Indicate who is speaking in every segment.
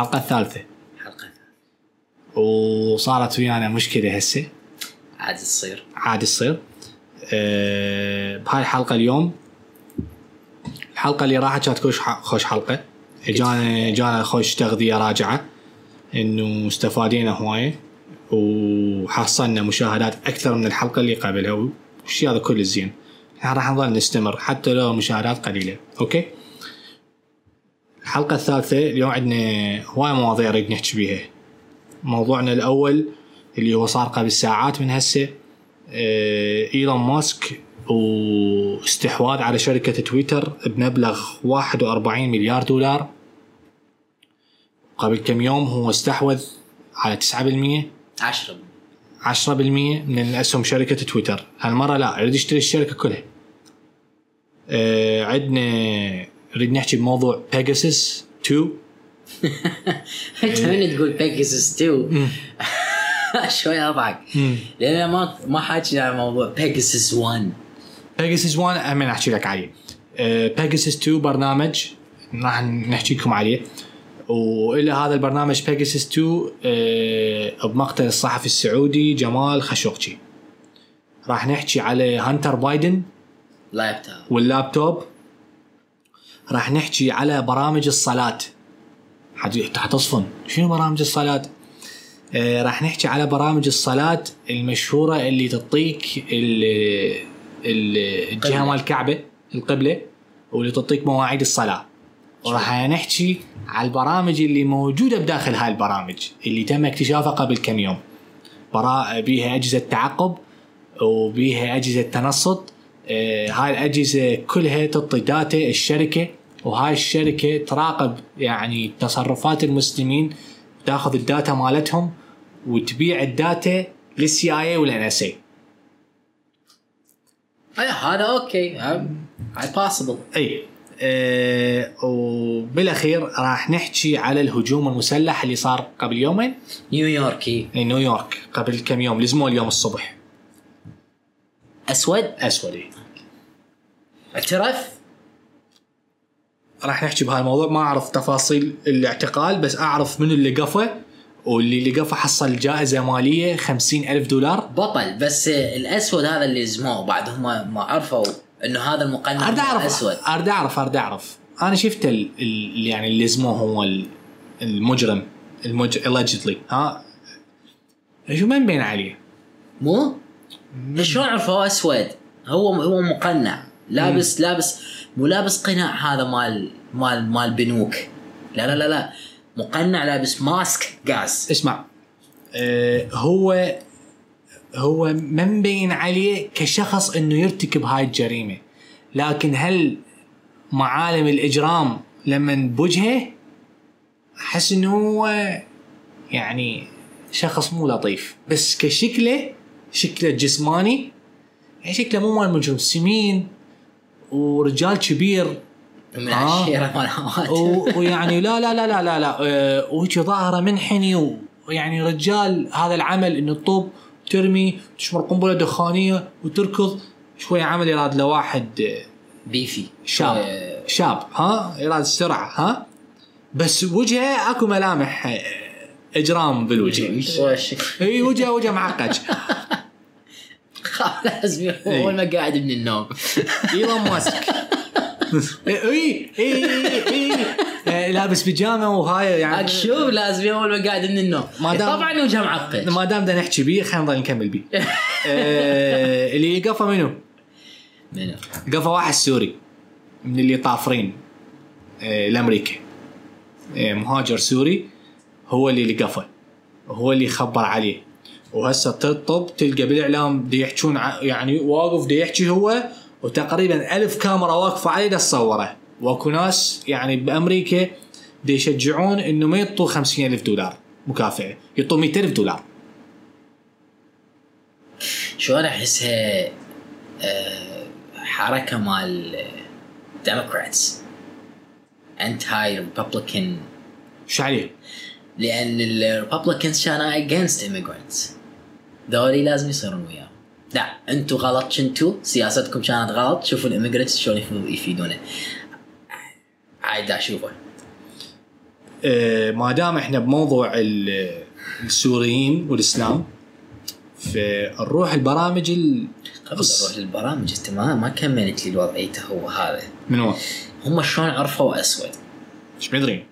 Speaker 1: الحلقة الثالثه
Speaker 2: حلقة
Speaker 1: وصارت ويانا مشكلة هسه.
Speaker 2: عاد تصير.
Speaker 1: عادي تصير. أه بهاي الحلقة اليوم الحلقة اللي راحت كانت خوش خوش حلقة. جانا جانا خوش تغذية راجعة. إنه استفادينا هواية. وحصلنا مشاهدات أكثر من الحلقة اللي قبلها. والشيء هذا كله زين راح نظل نستمر حتى لو مشاهدات قليلة. أوكي؟ الحلقة الثالثة اليوم عندنا هواي مواضيع نريد نحكي بيها. موضوعنا الأول اللي هو صار قبل ساعات من هسه. آه، إيلون ماسك واستحواذ على شركة تويتر بمبلغ 41 مليار دولار. قبل كم يوم هو استحوذ على 9%
Speaker 2: 10
Speaker 1: 10% من أسهم شركة تويتر. هالمرة لا يريد يشتري الشركة كلها. آه عندنا نريد نحكي بموضوع Pegasus 2
Speaker 2: أنت من تقول Pegasus 2 شوي أضحك. لأن ما ما حاكي عن موضوع Pegasus 1
Speaker 1: Pegasus 1 هم أحكي لك عليه. Pegasus 2 برنامج راح نحكي لكم عليه. وإلى هذا البرنامج Pegasus 2 آه، بمقتل الصحفي السعودي جمال خاشقجي. راح نحكي على هانتر بايدن
Speaker 2: لابتوب
Speaker 1: واللابتوب. راح نحكي على برامج الصلاة حت- حتصفن شنو برامج الصلاة؟ آه راح نحكي على برامج الصلاة المشهورة اللي تعطيك ال- ال- الجهة. مال الكعبة القبلة واللي تعطيك مواعيد الصلاة وراح نحكي على البرامج اللي موجودة بداخل هاي البرامج اللي تم اكتشافها قبل كم يوم برا بيها أجهزة تعقب وبيها أجهزة تنصت آه، هاي الأجهزة كلها تعطي data للشركة وهاي الشركة تراقب يعني تصرفات المسلمين تاخذ ال data مالتهم وتبيع ال data لل CIA وال NSA
Speaker 2: أي، هذا أوكي. هاي باسبل
Speaker 1: إي. أه وبالأخير راح نحكي على الهجوم المسلح اللي صار قبل يومين.
Speaker 2: نيويوركي
Speaker 1: في نيويورك قبل كم يوم؟ الأسبوع اليوم الصبح. أسود؟ أسود.
Speaker 2: اعترف؟
Speaker 1: راح نحكي بهاي الموضوع. ما أعرف تفاصيل الاعتقال بس أعرف من اللي قفه واللي اللي قفه حصل جائزة مالية خمسين ألف دولار.
Speaker 2: بطل بس الأسود هذا اللي زموه بعد هم ما عرفوا إنه هذا المقنع
Speaker 1: ارد أعرف
Speaker 2: اسود
Speaker 1: ارد أعرف ارد أعرف. أنا شفت ال... ال... يعني اللي اسمه هو ال- المجرم المج... allegedly. ها؟ شو ما مبين عليه؟
Speaker 2: مو؟ شلون عرفوا أسود؟ هو هو مقنع. لابس لابس مو لابس قناع هذا مال مال مال بنوك. لا لا لا لا. مقنع لابس ماسك غاز
Speaker 1: اسمع. آه هو هو ما مبين عليه كشخص إنه يرتكب هاي الجريمة. لكن هل معالم الإجرام لما بوجهه؟ أحس إنه هو يعني شخص مو لطيف. بس كشكله شكله جسماني. يعني شكله مو مال مجرم. سمين. ورجال كبير.
Speaker 2: من
Speaker 1: آه. ويعني لا لا لا لا لا لا. آه، وهيك ظاهرة منحني ويعني رجال هذا العمل إنه تطوب ترمي تشمر قنبلة دخانية وتركض شوي عمل يراد لواحد آه،
Speaker 2: بيفي.
Speaker 1: شاب. شاب ها؟ يراد سرعه ها؟ بس وجهه أكو ملامح آه، إجرام بالوجه. اي وجهه وجه معقد.
Speaker 2: لازم. اول ما قاعد من النوم.
Speaker 1: إيلون ماسك. اي اي اي لابس بيجامة وهاي يعني.
Speaker 2: شوف لازم اول ما قاعد من النوم.
Speaker 1: ما دام-
Speaker 2: طبعا وجه معقد.
Speaker 1: ما دام بدنا نحكي بيه خلينا نضل نكمل بيه. آه، اللي قفا منو؟
Speaker 2: منو؟
Speaker 1: قفا واحد سوري من اللي طافرين آه، لأمريكا. آه، مهاجر سوري هو اللي لقفه هو اللي خبر عليه. وهسه تطب تلقى بالاعلام دي يحجون يعني واقف دي يحكي هو وتقريبا ألف كاميرا واقفة عليه تصوره. واكو ناس يعني بأمريكا دي يشجعون إنه ما يعطوا خمسين ألف دولار مكافأة يعطوا مئة ألف دولار.
Speaker 2: شو أنا أحسها آه، حركة مال Democrats anti Republican
Speaker 1: شو عليه؟
Speaker 2: لأن ال Republicans كانوا against immigrants. ذولي لازم يصيرون وياهم لا أنتم غلط كنتوا سياستكم كانت غلط شوفوا ال immigrants شلون يفيدونه هاي دا اشوفه
Speaker 1: آه، ما دام إحنا بموضوع ال- السوريين والإسلام فنروح البرامج ال...
Speaker 2: قبل أروح للبرامج انت ما ما كملت لي وضعيته هو هذا.
Speaker 1: من وين؟
Speaker 2: هم شلون عرفوا أسود؟
Speaker 1: إيش مدري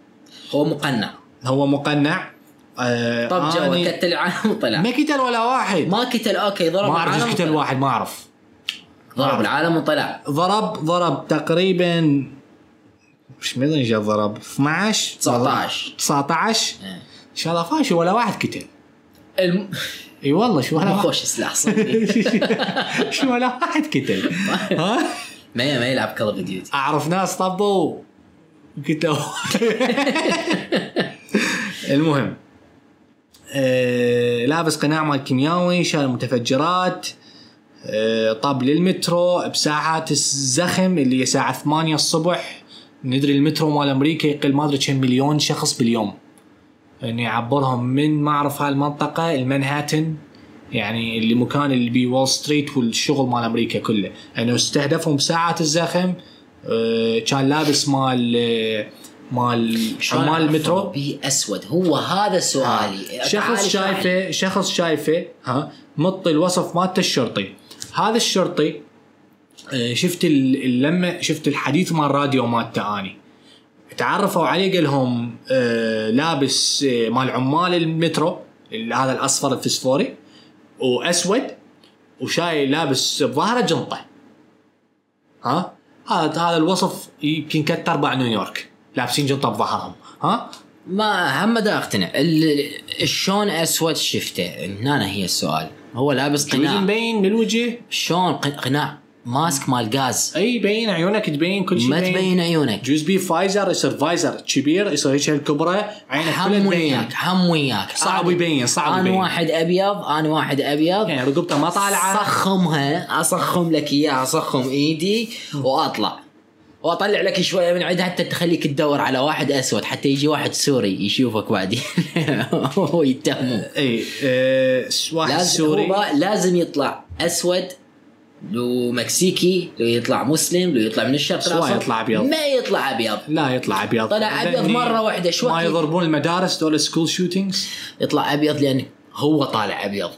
Speaker 2: هو مقنع.
Speaker 1: هو مقنع؟ آه
Speaker 2: طب جوا قتل العالم وطلع.
Speaker 1: ما قتل ولا واحد.
Speaker 2: ما قتل أوكي ضرب
Speaker 1: ما أعرف
Speaker 2: وطلع.
Speaker 1: واحد ما أعرف.
Speaker 2: ضرب العالم وطلع.
Speaker 1: ضرب ضرب تقريبا مش مدري إيش ضرب. 12
Speaker 2: 19
Speaker 1: 19
Speaker 2: إيه.
Speaker 1: إن شاء الله فاشل ولا واحد قتل
Speaker 2: الم...
Speaker 1: إي والله شو ولا
Speaker 2: خوش سلاح صدق
Speaker 1: شو ولا واحد قتل ها؟
Speaker 2: ما ما يلعب Call of Duty
Speaker 1: أعرف ناس طبوا. قتلوا المهم. لابس قناع مال كيمياوي شال متفجرات آه طاب للمترو بساعات الزخم اللي هي الساعة 8 الصبح. ندري المترو مال أمريكا يقل ما أدري كم مليون شخص باليوم. انه يعبرهم من ما أعرف هالمنطقة المنهاتن يعني اللي مكان اللي بي وول ستريت والشغل مال أمريكا كله. إنه استهدفهم بساعات الزخم آه، كان لابس مال آه، مال عمال المترو
Speaker 2: بي أسود. هو هذا سؤالي.
Speaker 1: شخص
Speaker 2: اشرح لي.
Speaker 1: شايفه شخص شايفه ها مط الوصف مالته الشرطي. هذا الشرطي آه، شفت اللمه شفت الحديث مال الراديو مالته اني تعرفوا عليه؟ قال لهم آه لابس آه مال عمال المترو ال- هذا الأصفر الفسفوري وأسود وشايل لابس بظهره جنطة. ها؟ هذا هذا الوصف يمكن كت ارباع نيويورك. لابسين جنطة بظهرهم ها؟
Speaker 2: ما هم دا اقتنع. ال- شلون اسود شفته؟ هنا هي السؤال. هو لابس قناع.
Speaker 1: مبين من الوجه؟
Speaker 2: شلون قناع. ماسك مال غاز.
Speaker 1: أي يبين عيونك تبين كل شيء
Speaker 2: ما تبين عيونك.
Speaker 1: جوز بي فايزر يصير فايزر كبير يصير هيك الكبرى؟ عينك تبين.
Speaker 2: وياك حم وياك.
Speaker 1: صعب يبين صعب
Speaker 2: أنا
Speaker 1: يبين.
Speaker 2: واحد أبيض أنا واحد أبيض.
Speaker 1: يعني رقبته ما طالعة.
Speaker 2: صخمها أصخم لك إياها أصخم إيدي وأطلع. واطلع لك شوية من عندها حتى تخليك تدور على واحد أسود حتى يجي واحد سوري يشوفك بعدين ويتهموه
Speaker 1: اي آه واحد
Speaker 2: لازم
Speaker 1: سوري.
Speaker 2: هو لازم يطلع أسود لو مكسيكي لو يطلع مسلم لو يطلع من الشرق
Speaker 1: سواء
Speaker 2: الأوسط،
Speaker 1: يطلع أبيض.
Speaker 2: ما يطلع أبيض.
Speaker 1: لا يطلع أبيض.
Speaker 2: طلع أبيض
Speaker 1: لأني
Speaker 2: مرة واحدة، شو
Speaker 1: ما؟ يضربون المدارس دول school shootings
Speaker 2: يطلع أبيض لأن هو طالع أبيض.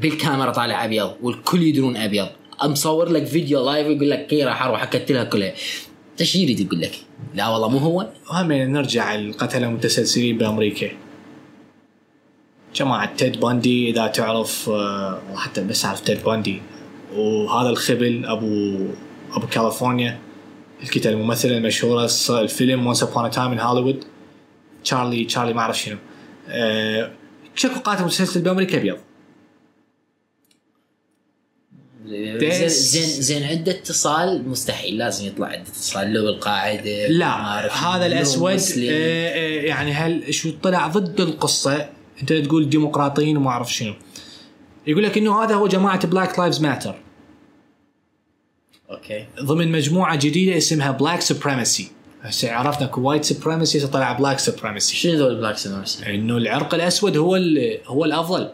Speaker 2: بالكاميرا طالع أبيض والكل يدرون أبيض. مصور لك فيديو live يقول لك كي راح أروح أكتلها كلها. إيش يريد يقول لك؟ لا والله مو هو.
Speaker 1: وهم نرجع القتلة المتسلسلين بأمريكا. جماعة Ted Bundy إذا تعرف آه، حتى بس أعرف Ted Bundy. وهذا الخبل أبو أبو كاليفورنيا الكتاب الممثلة المشهورة الفيلم Once Upon a Time in Hollywood تشارلي تشارلي ما أعرف شنو. آه، شكو قاتل متسلسل بأمريكا أبيض.
Speaker 2: زين زين زين عنده اتصال مستحيل لازم يطلع عنده اتصال لو القاعدة
Speaker 1: لا هذا
Speaker 2: الأسود.
Speaker 1: آه، آه، يعني هل شو طلع ضد القصة؟ أنت تقول ديمقراطيين وما أعرف شنو. يقول لك إنه هذا هو جماعة Black Lives Matter
Speaker 2: okay.
Speaker 1: ضمن مجموعة جديدة اسمها Black supremacy هسه عرفنا White supremacy طلع Black supremacy
Speaker 2: شنو ذول بلاك سمرس؟
Speaker 1: إنه العرق الأسود هو هو الأفضل.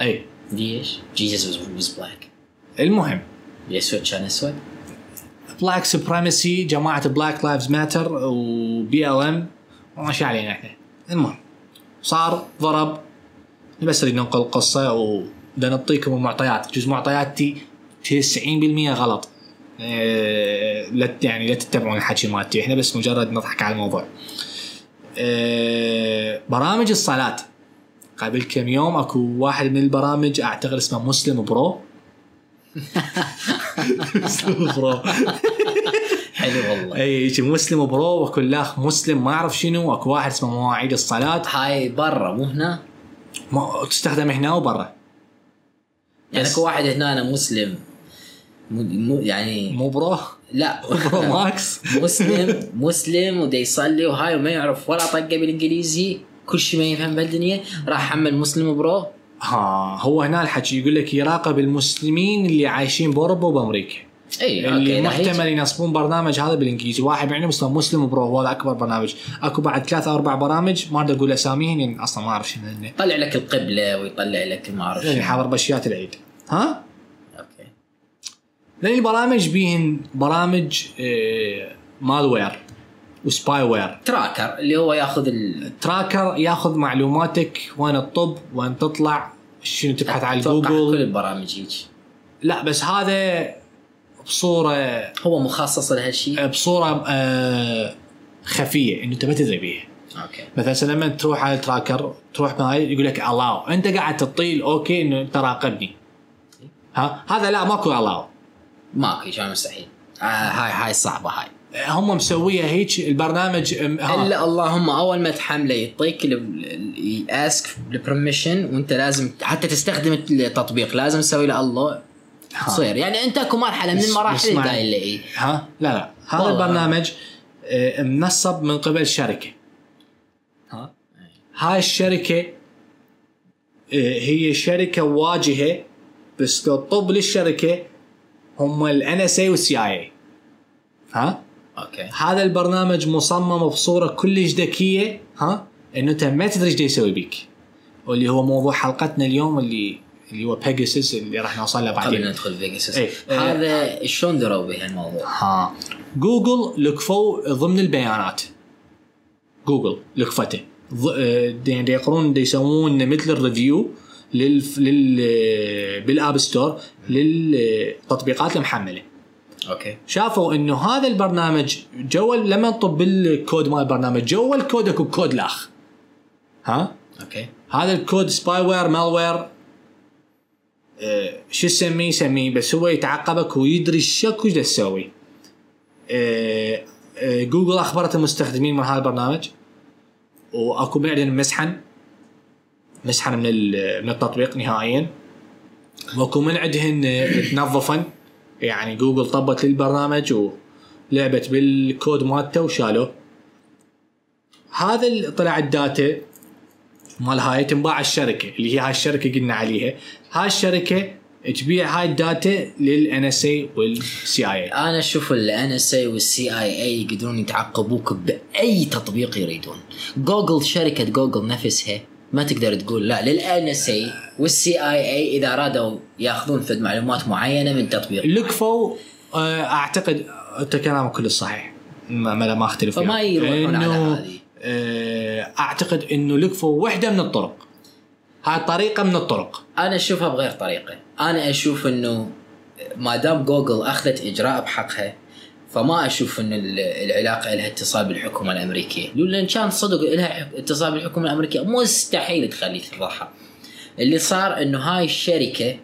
Speaker 1: أي.
Speaker 2: ليش؟ Jesus was black
Speaker 1: المهم.
Speaker 2: الاسود كان اسود؟
Speaker 1: Black supremacy جماعة Black Lives Matter و BLM وماشي علينا إحنا؟ المهم. صار ضرب. بس نريد ننقل القصة وبدنا نعطيكم المعطيات. جزء معطياتي 90% غلط. إيه، لا يعني لا تتبعون الحكي مالتي. إحنا بس مجرد نضحك على الموضوع. إيه، برامج الصلاة. قبل كم يوم أكو واحد من البرامج أعتقد اسمه Muslim Pro. Pro
Speaker 2: حلو والله.
Speaker 1: أي Muslim Pro واكو الاخ مسلم ما اعرف شنو واكو واحد اسمه مواعيد الصلاة.
Speaker 2: هاي برا مو هنا؟
Speaker 1: ما تستخدم هنا وبرا
Speaker 2: يعني أكو واحد هنا أنا مسلم. مو يعني
Speaker 1: مو Pro؟
Speaker 2: لا.
Speaker 1: Pro Max؟
Speaker 2: مسلم مسلم ودا يصلي وهاي وما يعرف ولا طقة بالإنجليزي. كل شيء ما يفهم بالدنيا. راح حمل Muslim Pro
Speaker 1: ها هو هنا الحكي يقول لك يراقب المسلمين اللي عايشين بأوروبا وبأمريكا.
Speaker 2: إي
Speaker 1: اللي محتمل ينصبون برنامج هذا بالإنجليزي. واحد منهم اسمه Muslim Pro هو هذا أكبر برنامج. أكو بعد ثلاثة أو أربع برامج ما أقدر أقول اساميهم لأن أصلا ما أعرف شنو
Speaker 2: يطلع لك القبلة ويطلع لك ما أعرف
Speaker 1: يعني. حاضر بشيات العيد. ها؟
Speaker 2: أوكي.
Speaker 1: لأن البرامج بيهن برامج آه، malware و spyware
Speaker 2: tracker اللي هو ياخذ ال...
Speaker 1: tracker ياخذ معلوماتك وين تطب وين تطلع شنو تبحث على
Speaker 2: أتوقع كل
Speaker 1: جوجل
Speaker 2: البرامج هيك
Speaker 1: لا بس هذا بصوره
Speaker 2: هو مخصص لهالشيء
Speaker 1: بصورة آه، خفية إنه أنت ما تدري بيها.
Speaker 2: أوكي.
Speaker 1: مثلا لما تروح على التراكر تروح بهاي يقول لك الاو أنت قاعد تطيل أوكي إنه انت راقبني ها؟ هذا لا ماكو الاو
Speaker 2: ماكو شيء مستحيل. آه هاي هاي صعبة هاي.
Speaker 1: هم مسوية هيك البرنامج.
Speaker 2: الا اللهم أول ما تحمله يعطيك ياسك البرميشن وأنت لازم حتى تستخدم التطبيق لازم تسوي له الله. تصير. يعني أنت أكو مرحلة من المراحل اللي إيه.
Speaker 1: ها؟ لا لا. هذا. البرنامج آه، منصب من قبل شركة. ها. هاي الشركة آه، هي شركة واجهة بس تطب للشركة هم ال NSA وال CIA ها؟
Speaker 2: أوكي.
Speaker 1: هذا البرنامج مصمم بصورة كلش ذكية ها؟ إنه أنت ما تدري إيش يسوي بيك. واللي هو موضوع حلقتنا اليوم اللي اللي هو بيجاسس اللي راح نوصل له
Speaker 2: قبل
Speaker 1: بعدين
Speaker 2: ندخل بيجاسس
Speaker 1: إيه.
Speaker 2: هذا شلون دروا بهالموضوع؟
Speaker 1: ها. جوجل لكفوا ضمن البيانات. جوجل لكفته آه، يعني يقرون يسوون مثل ال review لل لل بال App Store للتطبيقات المحملة.
Speaker 2: أوكي.
Speaker 1: شافوا إنه هذا البرنامج جوا لما نطب بالكود مال البرنامج جوا الكود أكو كود لاخ. ها؟
Speaker 2: أوكي.
Speaker 1: هذا الكود spyware malware آه، شو تسميه سميه بس هو يتعقبك ويدري شكو إيش تسوي. آه، آه، جوجل أخبرت المستخدمين من هذا البرنامج. وأكو بعدين مسحن. مسحن من من التطبيق نهائيا. وأكو من عندهن آه، تنظفن. يعني جوجل طبت للبرنامج ولعبت بالكود مالته وشالوه هذا اللي طلع ال data مال هاي تنباع الشركة اللي هي هاي الشركة قلنا عليها. هاي الشركة تبيع هاي ال data لل NSA
Speaker 2: وال CIA أنا أشوف ال NSA وال CIA يقدرون يتعقبوك بأي تطبيق يريدون. جوجل شركة جوجل نفسها ما تقدر تقول لا لل NSA وال CIA إذا أرادوا يأخذون فد معلومات معينة من تطبيق.
Speaker 1: لكفوا آه، أعتقد أنت كلامك كله صحيح. ما ما, ما أختلف
Speaker 2: فما. يروحون على هذه.
Speaker 1: آه، أعتقد إنه لكفوا وحدة من الطرق. هاي طريقة من الطرق.
Speaker 2: أنا أشوفها بغير طريقة. أنا أشوف إنه ما دام جوجل أخذت إجراء بحقها فما أشوف إن ال- العلاقة لها اتصال بالحكومة الامريكيه لولا ان كان صدق لها اتصال بالحكومة الامريكيه مستحيل تخلي تفضحها اللي صار إنه هاي
Speaker 1: الشركة؟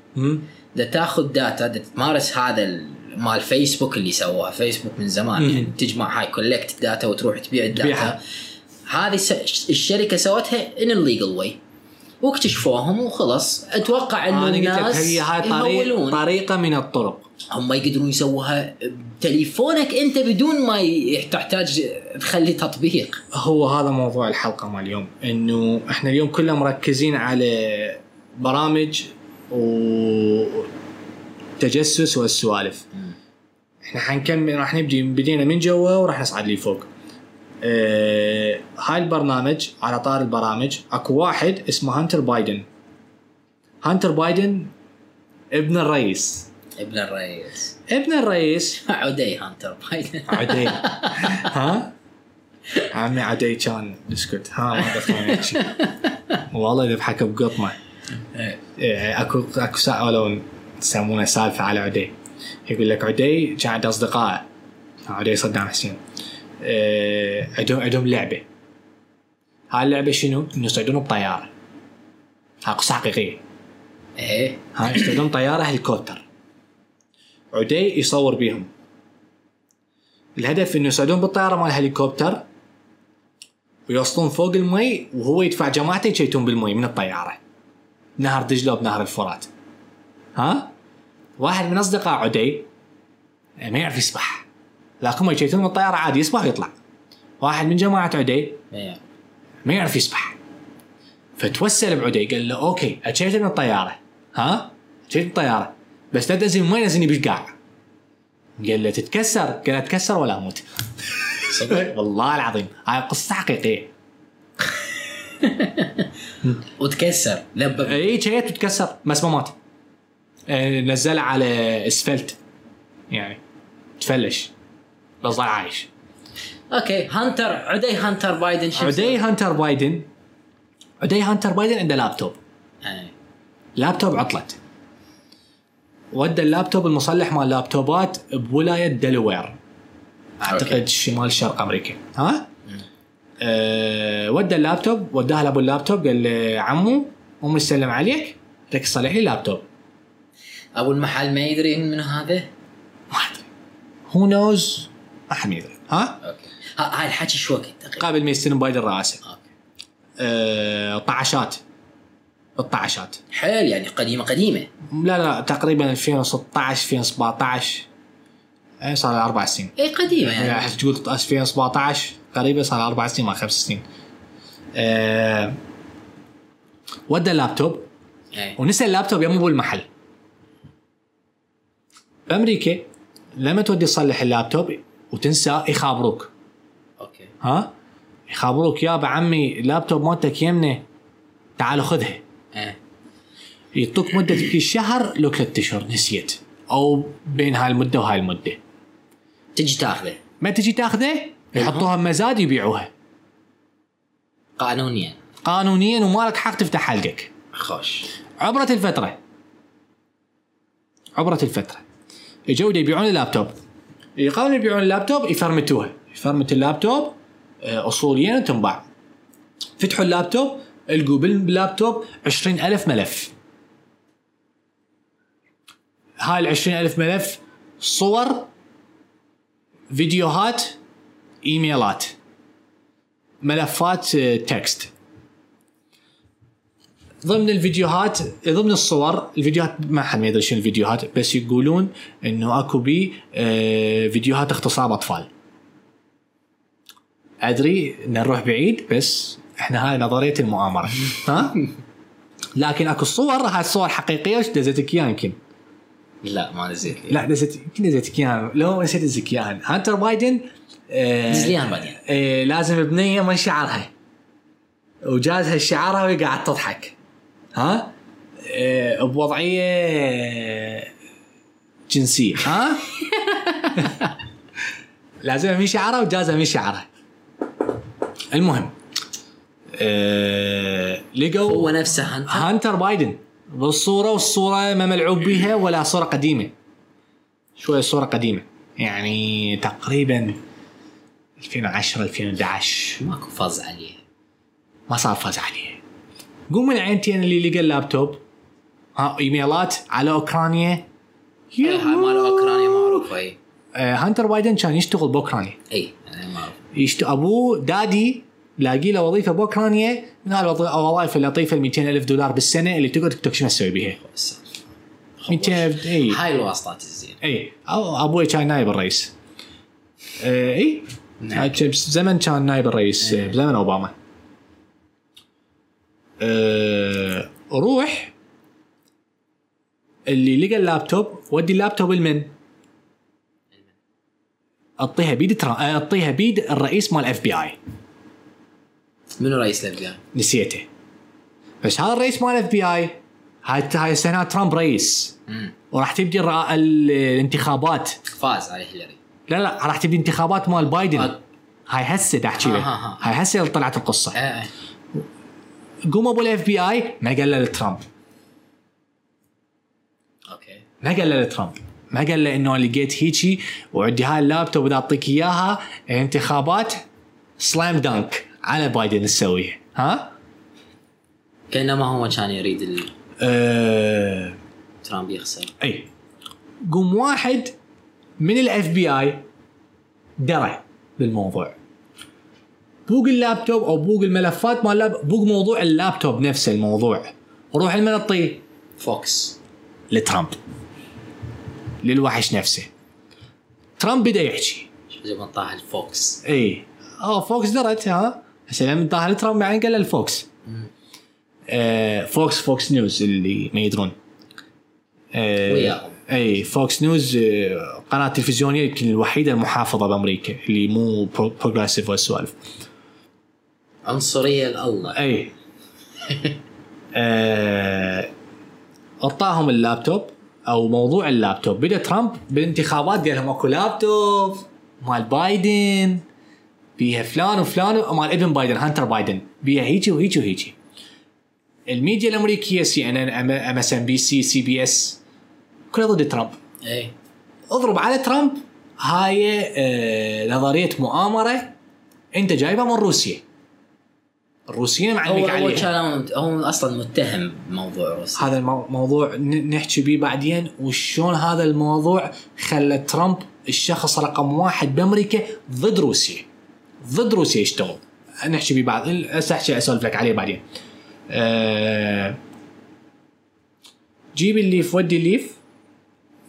Speaker 2: دا تاخذ data دا تمارس هذا ال- مال فيسبوك اللي سووها فيسبوك من زمان. يعني تجمع هاي collect data وتروح تبيع ال
Speaker 1: data.
Speaker 2: هذه الشركة سوتها in illegal way واكتشفوهم وخلاص. أتوقع أنه
Speaker 1: أنا قلت لك
Speaker 2: الناس
Speaker 1: هي هاي طريق. طريقة من الطرق.
Speaker 2: هم يقدرون يسووها بتليفونك أنت بدون ما تحتاج تخلي تطبيق.
Speaker 1: هو هذا موضوع الحلقة مال اليوم إنه إحنا اليوم كلنا مركزين على برامج وتجسس والسوالف. إحنا حنكمل راح نبدي بدينا من جوا وراح نصعد لي آه هاي البرنامج على طار البرامج اكو واحد اسمه هانتر بايدن. هانتر بايدن ابن الرئيس.
Speaker 2: ابن الرئيس.
Speaker 1: ابن الرئيس.
Speaker 2: عدي هانتر بايدن.
Speaker 1: عدي. ها؟ عمي عدي كان اسكت ها ما والله يذبحك بقطمة. إيه، اكو اكو سالوا يسمونه سالفة على عدي. يقول لك عدي كان عنده أصدقاء. عدي صدام حسين. إيه، عندهم عندهم لعبة. هاي اللعبة شنو؟ إنه يصعدون بطيارة. هاي قصة حقيقية.
Speaker 2: إيه.
Speaker 1: هاي يصعدون طيارة هليكوبتر. عدي يصور بيهم. الهدف إنه يصعدون بالطيارة مال الهليكوبتر ويوصلون فوق المي وهو يدفع جماعته يشيتون بالمي من الطيارة. نهر دجلة وبنهر الفرات. ها؟ واحد من أصدقاء عدي ما يعرف يسبح. لكن من الطيارة عادي يسبح ويطلع واحد من جماعة عدي
Speaker 2: إيه.
Speaker 1: ما يعرف يسبح فتوسل بعدي قال له أوكي اتشيت من الطيارة. ها؟ اتشيت من الطيارة. بس لا تنزل ما ينزلني بالقاع قال له تتكسر؟ قال أتكسر ولا
Speaker 2: أموت.
Speaker 1: والله العظيم. هاي قصة حقيقية.
Speaker 2: وتكسر. لبب
Speaker 1: اي شيت وتكسر بس ما مات. آه، نزله على أسفلت. يعني تفلش. بس عايش.
Speaker 2: أوكي هانتر عدي هانتر بايدن شو
Speaker 1: عدي هانتر بايدن. عدي هانتر بايدن عنده لابتوب؟
Speaker 2: إيه.
Speaker 1: لابتوب عطلت ودى اللابتوب المصلح مال لابتوبات بولاية دلوير. أعتقد
Speaker 2: أوكي.
Speaker 1: شمال شرق أمريكا. ها؟ أه ودى اللابتوب وداها لابو اللابتوب قال له عمو مو مستلم عليك لك صلح لي اللابتوب
Speaker 2: أبو المحل ما يدري من هذا؟
Speaker 1: ما أدري. who knows ما حد يدري ها؟
Speaker 2: أوكي. ها- هاي الحكي شو وقت تقريبا.
Speaker 1: قابل ما يستلم بايدن رئاسه
Speaker 2: أوكي.
Speaker 1: أه طعشات الطعشات
Speaker 2: حيل يعني قديمة قديمة.
Speaker 1: لا لا تقريبا 2016 2017 اي صار لها أربع سنين.
Speaker 2: اي قديمة
Speaker 1: يعني.
Speaker 2: يعني
Speaker 1: احس تقول 2017 قريبا صار لها أربع سنين ما خمس سنين. أه ودى اللابتوب.
Speaker 2: إيه.
Speaker 1: ونسى اللابتوب يم ابو المحل. بأمريكا لما تودي تصلح اللابتوب وتنسى يخابروك
Speaker 2: أوكي.
Speaker 1: ها؟ يخابروك يابا عمي اللابتوب مالتك يمنا تعال خذها.
Speaker 2: إيه.
Speaker 1: يعطوك مدة في شهر لو ثلاث أشهر نسيت. أو بين هاي المدة وهاي المدة.
Speaker 2: تجي تاخذه.
Speaker 1: ما تجي تاخذه؟ يحطوها بمزاد يبيعوها.
Speaker 2: قانونيا.
Speaker 1: قانونيا وما لك حق تفتح حلقك.
Speaker 2: خوش.
Speaker 1: عبرت الفترة. عبرت الفترة. اجوا يبيعون اللابتوب. قبل يبيعون اللابتوب يفرمتوها يفرمت اللابتوب آه، اصوليا تنباع. فتحوا اللابتوب القوا باللابتوب 20000 ملف. هاي ال 20000 ملف صور فيديوهات إيميلات. ملفات آه، text. ضمن الفيديوهات ضمن الصور الفيديوهات ما حد ما يدري شنو الفيديوهات بس يقولون إنه أكو بي آه، فيديوهات اغتصاب أطفال. أدري إن نروح بعيد بس إحنا هاي نظرية المؤامرة. ها؟ لكن أكو الصور هاي الصور حقيقية وش دزتك إياها يمكن؟
Speaker 2: لا ما نزلت لي
Speaker 1: لا دزت يمكن دزتك إياها. لو نسيت ادزك إياها. هانتر بايدن آه،
Speaker 2: دز لي إياها بعدين.
Speaker 1: آه، لازم بنيه من شعرها. وجازها شعرها وهي قاعد تضحك. ها؟ آه، بوضعية جنسية ها؟ لازم من شعرها وجازها من شعرها المهم آه، لقوا
Speaker 2: هو نفسه هانتر
Speaker 1: هانتر بايدن. بالصورة والصورة ما ملعوب بها ولا صورة قديمة. شوية صورة قديمة. يعني تقريبا 2010 2011
Speaker 2: ماكو فاز عليه.
Speaker 1: ما صار فاز عليه. قوم من عينتين اللي لقى اللابتوب. ها إيميلات على أوكرانيا.
Speaker 2: إيه، هاي مال أوكرانيا معروفه اي
Speaker 1: آه، هانتر بايدن كان يشتغل بأوكرانيا.
Speaker 2: اي أنا معروف.
Speaker 1: يشت... ابوه daddy لاقي له وظيفة بأوكرانيا. من الوظائف اللطيفة ال 200 ألف دولار بالسنة اللي تقعد تكتب شو تسوي بيها.
Speaker 2: بس
Speaker 1: 200 ألف إي.
Speaker 2: هاي الواسطات الزين.
Speaker 1: إي. أبوي كان الرئيس. آه، إي.
Speaker 2: نعم.
Speaker 1: بزمن كان نايب الرئيس بزمن أوباما. أه روح اللي لقى اللابتوب ودي اللابتوب لمن؟ أعطيها بيد ترا... آه، أعطيها بيد الرئيس مال FBI.
Speaker 2: منو رئيس ال FBI؟
Speaker 1: نسيته. بس هذا الرئيس مال FBI هاي هاي السنة ترامب رئيس. وراح تبدي الرا- ال- الانتخابات.
Speaker 2: فاز على هيلاري.
Speaker 1: لا لا راح تبدي انتخابات مال بايدن.
Speaker 2: آه.
Speaker 1: هاي هسه دا احكي لك
Speaker 2: آه، آه، آه.
Speaker 1: هاي هسه طلعت القصة.
Speaker 2: إيه
Speaker 1: قوم أبو ال FBI ما قال له لترامب.
Speaker 2: أوكي.
Speaker 1: ما قال له لترامب. ما قال له إنه لقيت هيجي وعندي هاي اللابتوب بدي اعطيك إياها انتخابات سلام دانك على بايدن تسويه. ها؟
Speaker 2: كانما هو كان يريد ال-
Speaker 1: أه...
Speaker 2: ترامب يخسر.
Speaker 1: إي. قوم واحد من ال FBI درى بالموضوع. بوق اللابتوب أو بوق الملفات مال اللاب بوق موضوع اللابتوب نفسه الموضوع. روح لمن اعطيه
Speaker 2: فوكس.
Speaker 1: لترامب. للوحش نفسه. ترامب بدا يحكي.
Speaker 2: زي ما طاح الفوكس.
Speaker 1: اي آه فوكس درت ها. هسه لما طاح ترامب بعدين قال الفوكس. آه فوكس فوكس نيوز اللي ما يدرون. آه
Speaker 2: وياهم.
Speaker 1: اي فوكس نيوز آه قناة تلفزيونية يمكن الوحيدة المحافظة بأمريكا اللي مو progressive والسوالف
Speaker 2: عنصرية لله.
Speaker 1: أي. آه، أعطاهم اللابتوب أو موضوع اللابتوب. بدا ترامب بالانتخابات قال لهم أكو لابتوب مال بايدن بيها فلان وفلان مال ابن بايدن هانتر بايدن. بيها هيجي وهيجي وهيجي. الميديا الأمريكية سي إن إن أم إس ام بي سي سي بي إس كلها ضد ترامب.
Speaker 2: اي
Speaker 1: اضرب على ترامب هاي آه نظرية مؤامرة أنت جايبها من روسيا. الروسيين
Speaker 2: هو
Speaker 1: معلق
Speaker 2: هو
Speaker 1: عليها
Speaker 2: كان هو أصلا متهم بموضوع روسيا.
Speaker 1: هذا الموضوع نحكي بيه بعدين وشلون هذا الموضوع خلى ترامب الشخص رقم واحد بأمريكا ضد روسيا. ضد روسيا يشتغل. نحكي بيه بعد. هسه احكي أسولف لك عليه بعدين. أه جيب الليف ودي الليف.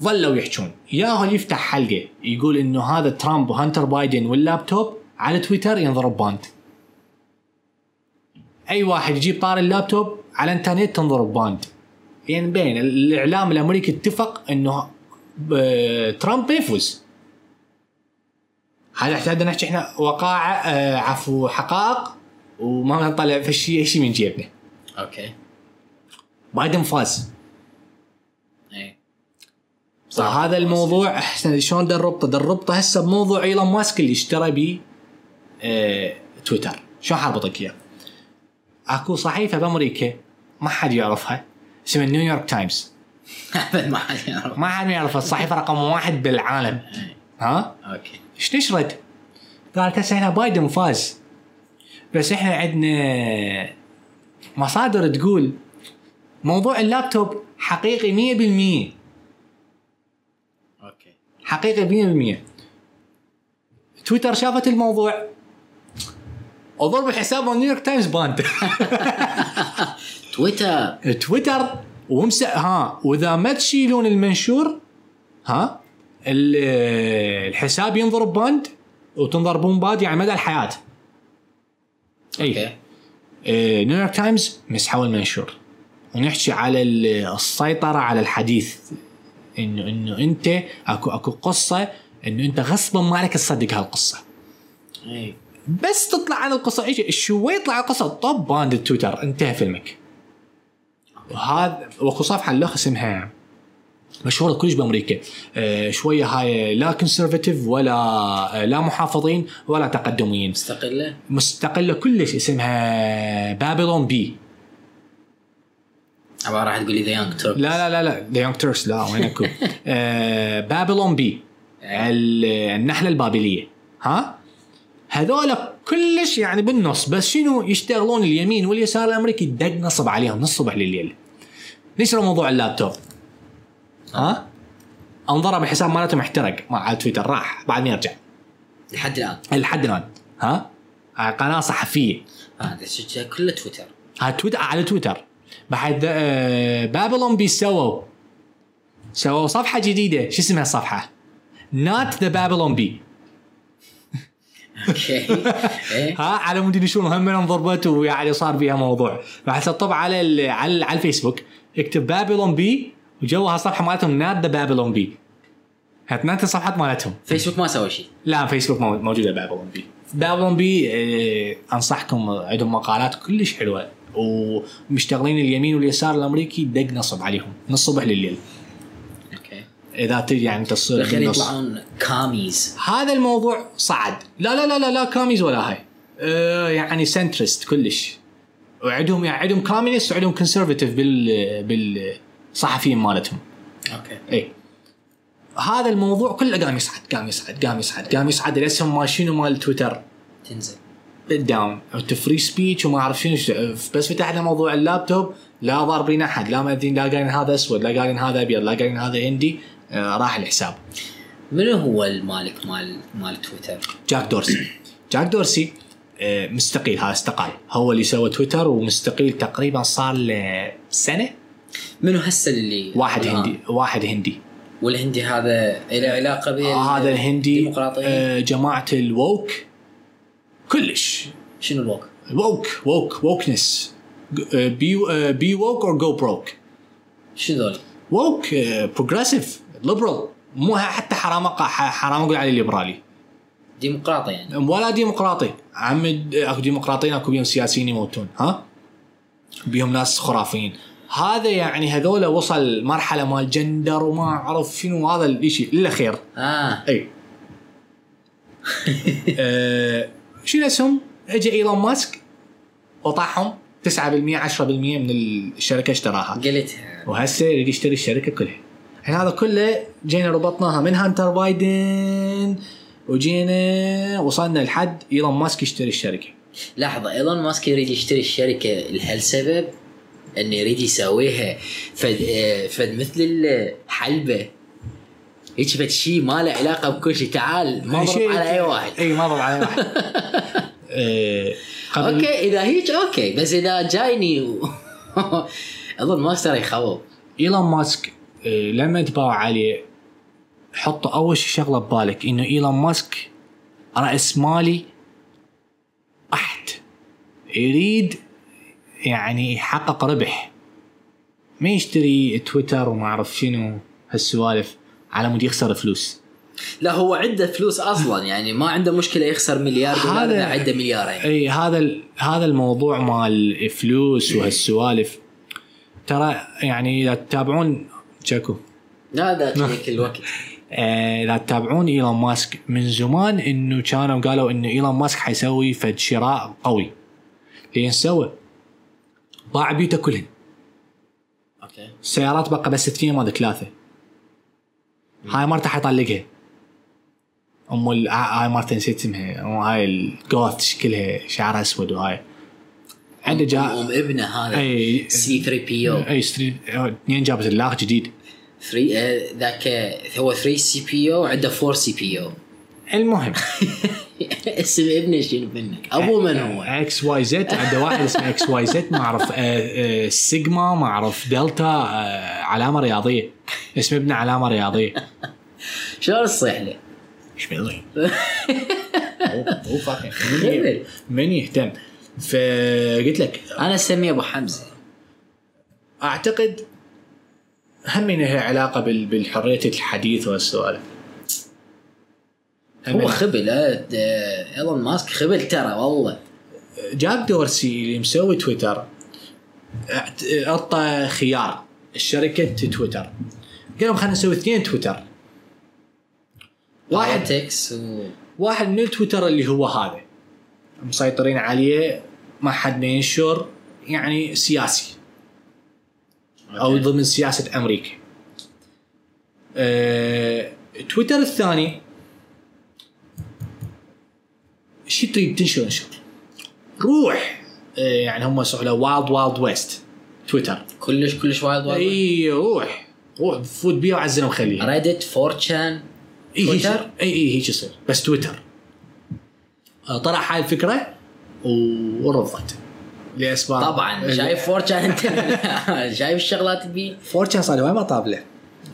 Speaker 1: ظلوا يحجون ياهو يفتح حلقه يقول إنه هذا ترامب وهانتر بايدن واللابتوب على تويتر ينضرب banned أي واحد يجيب طار اللابتوب على الانترنت تنضرب banned يعني بين الإعلام الأمريكي اتفق إنه ب- ترامب يفوز. هذا بدنا نحكي إحنا وقائع آه، عفو حقائق وما نطلع في شيء شيء من جيبنا.
Speaker 2: أوكي.
Speaker 1: بايدن فاز.
Speaker 2: اي
Speaker 1: فهذا الموضوع إحنا شلون دربطه؟ دربطه هسه بموضوع إيلون ماسك اللي اشترى بيه آه تويتر. شلون حربطك إياه؟ أكو صحيفة بأمريكا ما حد يعرفها اسمها نيويورك تايمز
Speaker 2: ابد ما حد يعرف
Speaker 1: ما حد يعرفها الصحيفة رقم واحد بالعالم.
Speaker 2: إي.
Speaker 1: ها؟
Speaker 2: أوكي.
Speaker 1: إيش نشرت؟ قالت هسه إحنا بايدن فاز. بس إحنا عندنا مصادر تقول موضوع اللابتوب حقيقي 100%
Speaker 2: okay.
Speaker 1: حقيقي 100% تويتر شافت الموضوع. وضرب حساب نيويورك تايمز banned
Speaker 2: تويتر.
Speaker 1: تويتر ومس ها وإذا ما تشيلون المنشور ها ال- الحساب ينضرب banned وتنضربون banned يعني مدى الحياة. اي نيويورك تايمز مسحوا المنشور. ونحكي على ال- السيطرة على الحديث. انه إنه أنت أكو أكو قصة إنه أنت غصبا ما عليك تصدق هالقصة.
Speaker 2: اي
Speaker 1: بس تطلع عن القصة شوي يطلع القصة. طب banned التويتر انتهى فيلمك. وهذا واكو صفحه الأخ اسمها مشهورة كلش بأمريكا. آه شوية هاي لا conservative ولا آه لا محافظين ولا تقدميين.
Speaker 2: مستقلة؟
Speaker 1: مستقلة كلش اسمها Babylon Bee.
Speaker 2: عباره راح تقول لي The Young Turks
Speaker 1: لا لا لا لا. The Young Turks لا وين أكو؟ آه Babylon Bee ال- النحلة البابلية. ها؟ هذول كلش يعني بالنص بس شنو يشتغلون اليمين واليسار الأمريكي؟ دق نصب عليهم من الصبح لليل نشروا موضوع اللابتوب؟ ها؟ انضرب الحساب مالتهم احترق. مع على تويتر راح. بعد ما يرجع.
Speaker 2: لحد الآن.
Speaker 1: لحد الآن. ها؟ هاي قناة صحفية.
Speaker 2: هذا الشيء كله تويتر.
Speaker 1: على تويتر على تويتر. بعد آه، Babylon Bee سووا. سووا صفحة جديدة. شو اسمها الصفحة؟ Not The
Speaker 2: Babylon Bee
Speaker 1: ها على مود شلون هم انضربت ويعني صار فيها موضوع. راح تطب على ال على, ال- على الفيسبوك. اكتب Babylon Bee وجوها الصفحه مالتهم The Babylon Bee هتنات الصفحات مالتهم.
Speaker 2: فيسبوك ما سوى شيء.
Speaker 1: لا فيسبوك مو- موجوده Babylon Bee Babylon Bee آه، أنصحكم عندهم مقالات كلش حلوة ومشتغلين اليمين واليسار الأمريكي دق نصب عليهم. من الصبح لليل. إذا تجي يعني تصير
Speaker 2: بالاخير. يطلعون commies
Speaker 1: هذا الموضوع صعد لا لا لا لا لا commies ولا هاي. آه يعني centrist كلش. وعندهم يعني عندهم communist وعندهم conservative بال بالصحفيين مالتهم.
Speaker 2: okay
Speaker 1: اي هذا الموضوع كله قام يصعد قام يصعد قام يصعد قام يصعد. الاسهم مال شنو مال تويتر
Speaker 2: تنزل.
Speaker 1: down free speech وما أعرف شنو. بس فتحنا موضوع اللابتوب. لا ضاربين أحد. لا مادين لا قايلين هذا أسود لا قايلين هذا أبيض لا قايلين هذا هندي. راح الحساب.
Speaker 2: منو هو المالك مال مال تويتر؟
Speaker 1: جاك دورسي. جاك دورسي آه، مستقيل. هذا استقال. هو اللي سوى تويتر ومستقيل تقريبا صار له سنة.
Speaker 2: منو هسه اللي
Speaker 1: واحد
Speaker 2: الآن؟
Speaker 1: هندي واحد هندي.
Speaker 2: والهندي هذا له علاقة بال
Speaker 1: آه هذا الهندي آه جماعة ال woke. كلش.
Speaker 2: شنو ال
Speaker 1: woke؟ woke woke wokeness. be be woke or go broke
Speaker 2: شنو ذول؟
Speaker 1: woke progressive liberal مو حتى حرام حرام أقول عليه ليبرالي.
Speaker 2: ديمقراطي يعني.
Speaker 1: ولا ديمقراطي. عمد اكو ديمقراطيين اكو بيهم سياسيين يموتون ها؟ بيهم ناس خرافيين. هذا يعني هذول وصل مرحلة مال جندر وما أعرف شنو هذا الشيء إلا خير.
Speaker 2: آه.
Speaker 1: إي. آه شو الاسهم؟ اجى إيلون ماسك وطعهم 9% 10% من الشركة اشتراها.
Speaker 2: قلتها
Speaker 1: وهسه يريد يشتري الشركة كلها. الحين هذا كله جينا ربطناها من هانتر بايدن وجينا وصلنا لحد إيلون ماسك يشتري الشركة.
Speaker 2: لحظة إيلون ماسك يريد يشتري الشركة لهالسبب إنه يريد يسويها فد فد مثل الحلبة. هيك فد شيء ما له علاقة بكل شيء تعال ما ضرب على أي واحد.
Speaker 1: أي ما ضرب على أي واحد. إيه،
Speaker 2: okay إذا هيك okay. بس إذا جايني و... إيلون ماسك ترى يخوف.
Speaker 1: إيلون ماسك لما تباوع عليه حط أول شيء شغلة ببالك إنه إيلون ماسك رأس مالي احت يريد يعني يحقق ربح. ما يشتري تويتر وما أعرف شنو هالسوالف على مود يخسر فلوس.
Speaker 2: لا هو عنده فلوس أصلا يعني ما عنده مشكلة يخسر مليار دولار اذا عنده مليارين.
Speaker 1: إي هذا هذا الموضوع مال فلوس وهالسوالف. ترى يعني إذا تتابعون جاكو
Speaker 2: لا ذاك ذيك الوقت.
Speaker 1: آه، إذا تتابعون إيلون ماسك من زمان إنه كانوا قالوا إنه إيلون ماسك حيسوي فد شراء قوي. لين سوى. باع بيوته كلهن.
Speaker 2: okay.
Speaker 1: السيارات بقى بس اثنين ما ثلاثة. هاي مرته حيطلقها. أم ال- هاي مرته نسيت اسمها. أم هاي ال goth شكلها شعرها أسود وهاي. عنده جا
Speaker 2: أم ابنه هذا
Speaker 1: اي
Speaker 2: سي 3 بي أو.
Speaker 1: أي ستريت اثنين جابت اللاغ جديد.
Speaker 2: 3 آه، ذاك هو 3 سي بي أو وعنده 4 سي بي أو.
Speaker 1: المهم.
Speaker 2: اسم ابنه شنو منك؟ ابوه من هو؟
Speaker 1: إكس واي زد عنده واحد اسمه إكس واي زد ما أعرف آه، آه، سيجما ما أعرف دلتا علامة رياضية. اسم ابنه علامة رياضية.
Speaker 2: شلون تصيح له؟
Speaker 1: إيش فاكر.
Speaker 2: خبل.
Speaker 1: من يهتم؟ فقلت لك
Speaker 2: أنا أسميه أبو حمزة.
Speaker 1: أعتقد هم لها علاقة بال- بالحرية الحديث والسوالف. هم
Speaker 2: هو خبل آه، إيلون ماسك خبل ترى والله.
Speaker 1: جاك دورسي اللي مسوي تويتر. أعطى خيار الشركة تويتر. قالوا خلينا نسوي اثنين تويتر. واحد
Speaker 2: تكس و
Speaker 1: واحد من التويتر اللي هو هذا. مسيطرين عليه ما حد ينشر يعني سياسي. أو ضمن سياسة أمريكا. أه تويتر الثاني. شو تريد تنشر انشر روح. أه يعني هم يسموا له wild wild west تويتر.
Speaker 2: كلش كلش وايد وايد
Speaker 1: إي روح. روح فوت بيه وعزل وخليه
Speaker 2: Reddit
Speaker 1: 4chan؟
Speaker 2: تويتر
Speaker 1: إي إي هيك يصير. بس تويتر آه، طرح هاي الفكرة. و- ورفضت. لأسباب.
Speaker 2: طبعا شايف 4chan أنت؟ شايف الشغلات بي
Speaker 1: 4chan صار وين ما طابله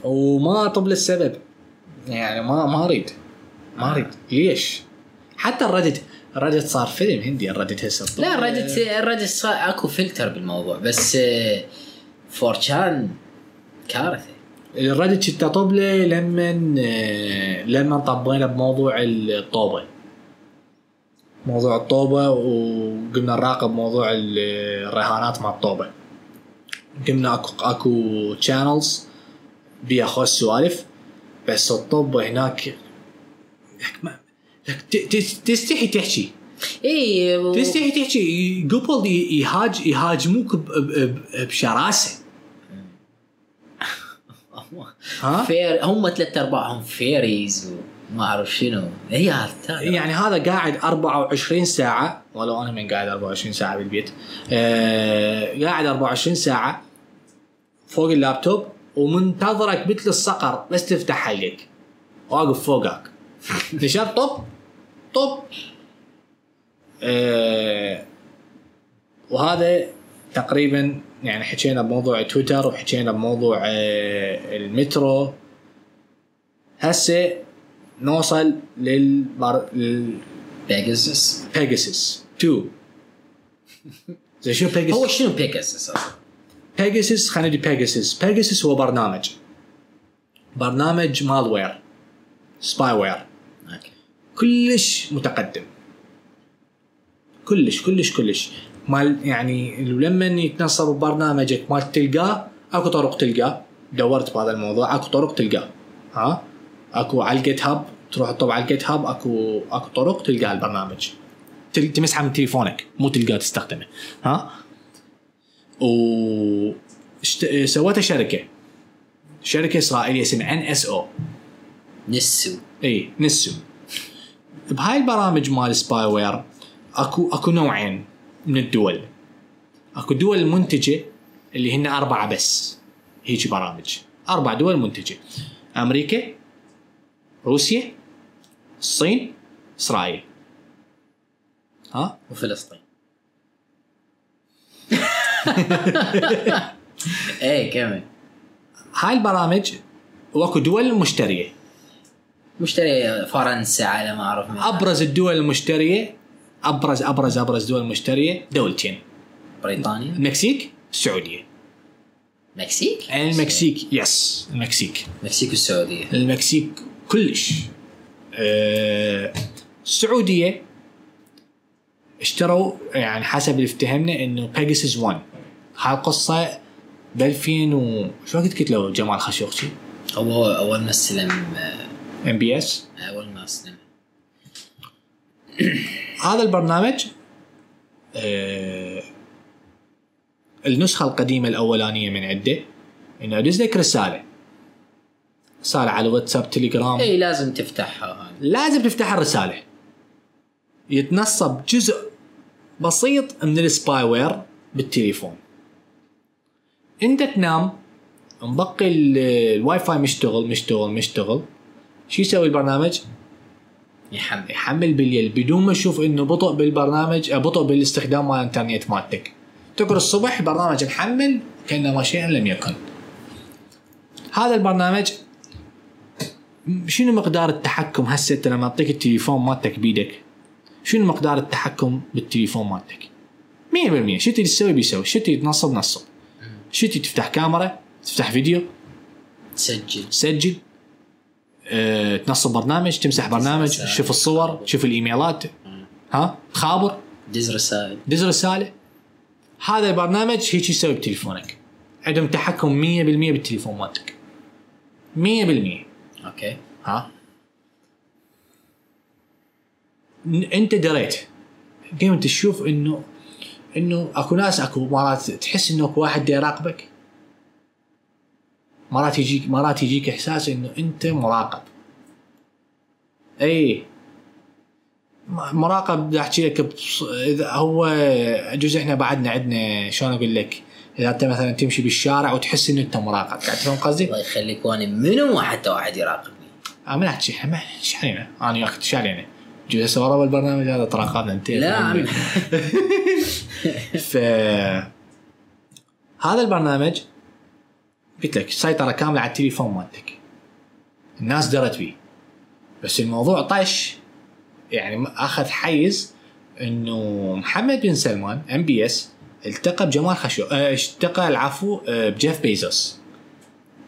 Speaker 1: وما طب السبب. يعني ما ما أريد. ما أريد. ليش؟ حتى ال Reddit ال Reddit صار فيلم هندي ال Reddit هسه.
Speaker 2: لا ال Reddit ال Reddit صار أكو فلتر بالموضوع بس آه، 4chan كارثة.
Speaker 1: ال Reddit كنت اطب له لما لما طبينا بموضوع الطوبة. موضوع الطوبة وقمنا نراقب موضوع ال- الرهانات مع الطوبة. قمنا اكو أكو channels بيها خوش سوالف بس الطب هناك لك ما لك تستحي تحكي.
Speaker 2: اي و-
Speaker 1: تستحي تحكي. قبل يهاج يهاجموك بشراسة. ها؟
Speaker 2: فير هم ثلاث أرباعهم furries وما أعرف شنو. هي هذا
Speaker 1: يعني هذا قاعد 24 ساعة. ولو أنا من قاعد 24 ساعة بالبيت. آه قاعد 24 ساعة فوق اللابتوب ومنتظرك مثل الصقر. بس تفتح حلقك. واقف فوقك. نشاط طب. طب. آه وهذا تقريبا يعني حكينا بموضوع تويتر وحكينا بموضوع آه المترو. هسه نوصل للبر...
Speaker 2: Pegasus
Speaker 1: لل Pegasus 2 زي شو Pegasus
Speaker 2: هو شنو Pegasus أصلا؟
Speaker 1: Pegasus خلينا نجي Pegasus Pegasus هو برنامج. برنامج malware
Speaker 2: spyware
Speaker 1: كلش متقدم. كلش كلش كلش. مال يعني لما يتنصب ببرنامجك مال تلقاه أكو طرق تلقاه. دورت بهذا الموضوع أكو طرق تلقاه. ها؟ اكو على ال GitHub تروح تطب على ال GitHub اكو اكو طرق تلقى البرنامج. تمسحه من تليفونك مو تلقاه تستخدمه. ها؟ و اشت- سوتها شركة. شركة إسرائيلية اسمها NSO.
Speaker 2: NSO.
Speaker 1: إي NSO. بهاي البرامج مال spyware اكو اكو نوعين من الدول. اكو دول منتجة اللي هن أربعة بس هيجي برامج. أربع دول منتجة. أمريكا روسيا الصين إسرائيل. ها؟
Speaker 2: وفلسطين. إيه كمل
Speaker 1: هاي البرامج واكو دول مشترية.
Speaker 2: مشتري فرنسا على ما أعرف
Speaker 1: أبرز الدول المشترية أبرز أبرز أبرز دول مشترية دولتين.
Speaker 2: بريطانيا.
Speaker 1: المكسيك السعودية.
Speaker 2: مكسيك؟
Speaker 1: المكسيك yes المكسيك.
Speaker 2: مكسيك والسعودية.
Speaker 1: المكسيك كلش. أه السعودية اشتروا يعني حسب اللي افتهمنا إنه Pegasus 1 هاي القصة ب 2000 و شو وقت قلت له جمال خاشقجي
Speaker 2: هو أول ما استلم آه،
Speaker 1: MBS
Speaker 2: أول ما استلم.
Speaker 1: هذا البرنامج آه النسخة القديمة الأولانية من عنده إنه أدز لك رساله رسالة على واتساب تليجرام.
Speaker 2: اي لازم تفتحها
Speaker 1: لازم تفتح الرسالة. يتنصب جزء بسيط من ال spyware بالتليفون. انت تنام مبقي ال- الواي فاي مشتغل مشتغل مشتغل. شو يسوي البرنامج؟
Speaker 2: يحمل
Speaker 1: يحمل بالليل بدون ما تشوف إنه بطء بالبرنامج بطء بالاستخدام مال الإنترنت مالتك. تقرا الصبح البرنامج محمل كانما شيئا لم يكن. هذا البرنامج شنو مقدار التحكم؟ هسه انت لما اعطيك التليفون مالتك بيدك شنو مقدار التحكم بالتليفون مالتك؟ 100% شو تريد تسوي بيسوي؟ شو تريد تنصب نصب؟ شو تريد تفتح كاميرا؟ تفتح فيديو؟
Speaker 2: تسجل.
Speaker 1: تسجل. أه، تنصب برنامج تمسح برنامج. تشوف الصور تشوف الإيميلات. ها؟ تخابر.
Speaker 2: دز رسائل
Speaker 1: دز رسالة. هذا البرنامج هيك يسوي بتليفونك. عندهم تحكم 100% بالتليفون مالتك. 100%
Speaker 2: okay.
Speaker 1: ها؟ انت دريت. قمت تشوف انه انه اكو ناس اكو مرات تحس انه اكو واحد دا يراقبك. مرات يجيك مرات يجيك احساس انه انت مراقب. اي مراقب بدي احكي لك إذا هو جزء إحنا بعدنا عندنا شلون أقول لك؟ إذا أنت مثلا تمشي بالشارع وتحس انه أنت مراقب قاعد تفهم قصدي؟
Speaker 2: الله يخليك وأنا منو حتى واحد يراقبني؟
Speaker 1: أنا ما احكي إحنا ما إيش علينا أنا وياك إيش علينا جوز هسه ورا البرنامج هذا تراقبنا أنت.
Speaker 2: لا
Speaker 1: ف هذا البرنامج قلت لك سيطره كامله على التليفون مالتك. الناس درت فيه. بس الموضوع طش. يعني أخذ حيز إنه محمد بن سلمان MBS التقى بجمال خشو التقى العفو آه، بجيف بيزوس.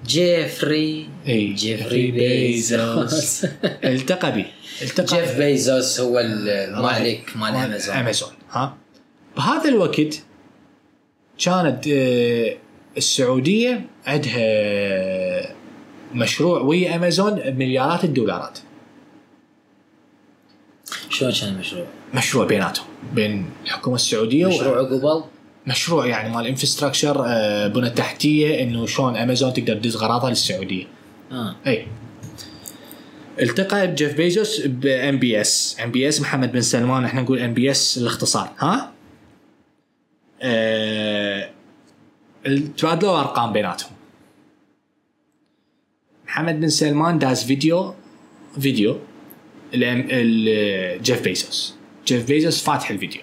Speaker 2: جيفري.
Speaker 1: إي
Speaker 2: جيفري بيزوس.
Speaker 1: التقى به التقى
Speaker 2: جيف بيزوس هو المالك مال أمازون.
Speaker 1: أمازون. ها؟ بهذا الوقت كانت آه، السعودية عندها مشروع ويا أمازون بمليارات الدولارات.
Speaker 2: شلون كان المشروع؟
Speaker 1: مشروع بيناتهم بين الحكومة السعودية
Speaker 2: مشروع قبل
Speaker 1: مشروع يعني مال infrastructure بنى تحتيه إنه شلون امازون تقدر تدز غراضها للسعودية.
Speaker 2: آه.
Speaker 1: إي. التقى بجيف بيزوس ب MBS MBS محمد بن سلمان إحنا نقول MBS الاختصار ها؟ أه... تبادلوا أرقام بيناتهم. محمد بن سلمان داز فيديو فيديو جيف بيزوس. جيف بيزوس فاتح الفيديو.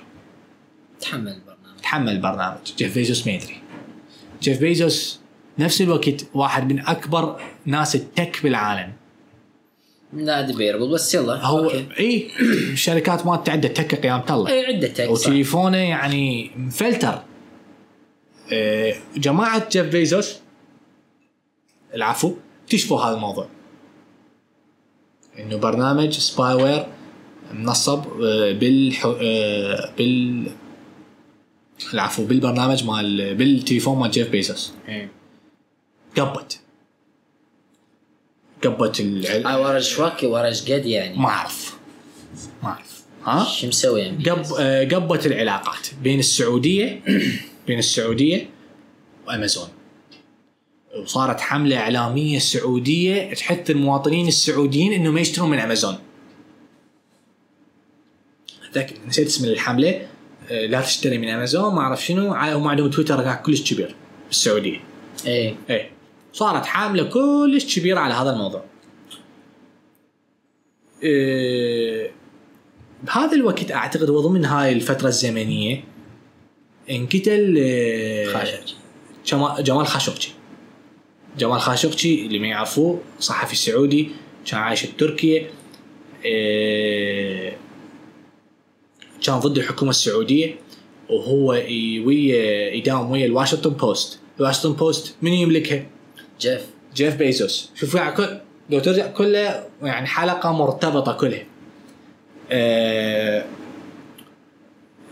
Speaker 2: تحمل البرنامج
Speaker 1: تحمل البرنامج جيف بيزوس ما يدري. جيف بيزوس نفس الوقت واحد من أكبر ناس ال tech بالعالم.
Speaker 2: لا debatable بس يلا.
Speaker 1: هو. إي الشركات ما تعدى tech قيامة الله.
Speaker 2: إي عنده tech.
Speaker 1: وتليفونه يعني مفلتر جماعة جيف بيزوس العفو اكتشفوا هذا الموضوع. إنه برنامج spyware منصب بالح... آه، بال العفو بالبرنامج مال بالتليفون مال جيف بيزوس.
Speaker 2: إيه.
Speaker 1: قبت. قبت العلم
Speaker 2: هاي ورا إيش ورا إيش قد يعني.
Speaker 1: ما أعرف. ما أعرف. ها؟
Speaker 2: شو مسوي بي
Speaker 1: قب آه، قبت العلاقات بين السعودية بين السعودية وأمازون. وصارت حملة إعلامية سعودية تحث المواطنين السعوديين إنهم يشترون من أمازون. ذاك نسيت اسم الحملة. آه، لا تشتري من أمازون ما أعرف شنو هم عندهم تويتر كان كلش كبير بالسعوديه
Speaker 2: إيه.
Speaker 1: إيه. صارت حاملة كلش كبيرة على هذا الموضوع. إيه بهذا الوقت أعتقد وضمن هاي الفترة الزمنية انقتل إيه،
Speaker 2: خاشقجي.
Speaker 1: جمال جمال خاشقجي. جمال خاشقجي اللي ما يعرفوه صحفي سعودي كان عايش بتركيا إيه، كان ضد الحكومة السعودية وهو ويا يداوم ويا الواشنطن بوست. الواشنطن بوست من يملكها؟
Speaker 2: جيف.
Speaker 1: جيف بيزوس. شوف يعني كل لو ترجع كلها يعني حلقة مرتبطة كلها. آه،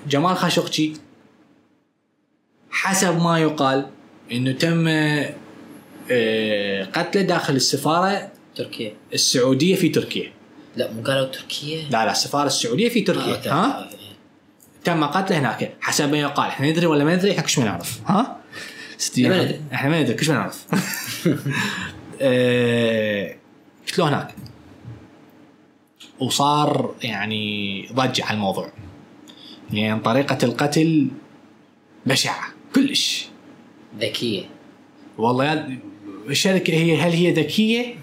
Speaker 1: جمال خاشقجي حسب ما يقال إنه تم آه، قتله داخل السفارة
Speaker 2: تركيا.
Speaker 1: السعودية في تركيا.
Speaker 2: لا مو قالوا تركيا؟
Speaker 1: لا لا السفارة السعودية في
Speaker 2: آه،
Speaker 1: تركيا
Speaker 2: أوكي،
Speaker 1: ها؟
Speaker 2: أوكي.
Speaker 1: تم قتله هناك حسب ما يقال. إحنا ندري ولا ما ندري إحنا كش ما نعرف ها؟ ستي
Speaker 2: ما ندري.
Speaker 1: إحنا ما ندري كش ما نعرف. آه، قتلوه هناك. وصار يعني ضجة على الموضوع. لأن طريقة القتل بشعة كلش.
Speaker 2: ذكية.
Speaker 1: والله يا الشركة هي هل هي ذكية؟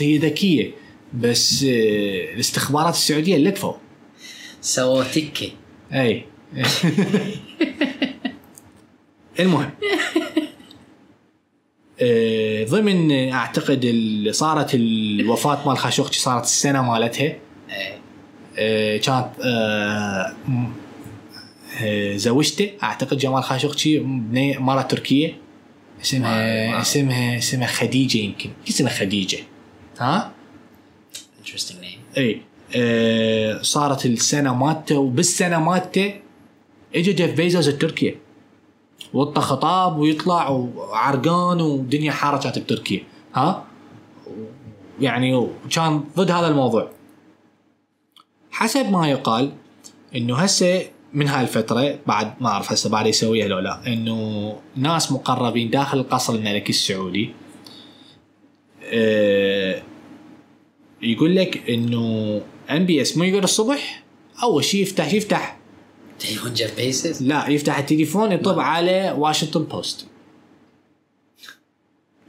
Speaker 1: هي ذكية. بس آه، الاستخبارات السعودية لكفوا
Speaker 2: سووا تكه
Speaker 1: أي. المهم. آه، ضمن أعتقد ال- صارت الوفاة مال خاشقجي صارت السنة مالتها. آه، كانت زوجته أعتقد جمال خاشقجي بنية- مره
Speaker 2: تركية.
Speaker 1: اسمها اسمها اسمها خديجة يمكن. اسمها خديجة؟ ها؟
Speaker 2: interesting enough
Speaker 1: اي صارت السنة مالته وبالسنة مالته اجى جيف بيزوس لتركيا وطى خطاب ويطلع وعرقان ودنيا حاره كانت بتركيا. ها؟ يعني وكان ضد هذا الموضوع. حسب ما يقال إنه هسه من هاي الفترة بعد ما أعرف هسه بعد يسويها لو لا إنه ناس مقربين داخل القصر الملكي السعودي آه يقول لك إنه MBS مو يقول الصبح؟ أول شيء يفتح يفتح
Speaker 2: تليفون جيف بيزوس
Speaker 1: لا يفتح التليفون يطب على واشنطن بوست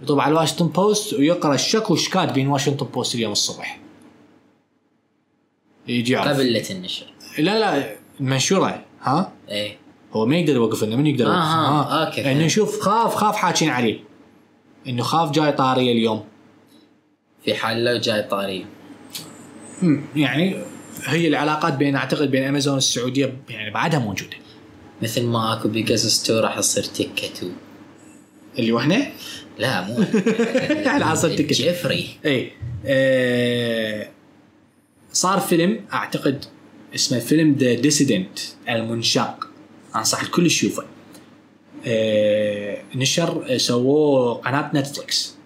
Speaker 1: يطب على واشنطن بوست ويقرأ شكو وش كاتبين واشنطن بوست اليوم الصبح. يجي يعرف.
Speaker 2: قبل لا تنشر.
Speaker 1: لا لا المنشوره ها؟
Speaker 2: إيه.
Speaker 1: هو ما يقدر يوقف لنا من يقدر يوقف؟
Speaker 2: آه، أوكي،
Speaker 1: إنه
Speaker 2: فهمت.
Speaker 1: يشوف خاف خاف حاكين عليه. إنه خاف جاي طارية اليوم.
Speaker 2: في حال لو جاي طاري.
Speaker 1: يعني هي العلاقات بين أعتقد بين أمازون السعودية يعني بعدها موجودة.
Speaker 2: مثل ما أكو بيجاز ستور راح يصير تكه تو.
Speaker 1: اللي وإحنا
Speaker 2: لا مو.
Speaker 1: على عصر تكة.
Speaker 2: جيفري.
Speaker 1: اي آه صار فيلم أعتقد اسمه فيلم ذا ديسيدنت المنشق. أنصح الكل يشوفه. آه نشر سووه قناة نتفلكس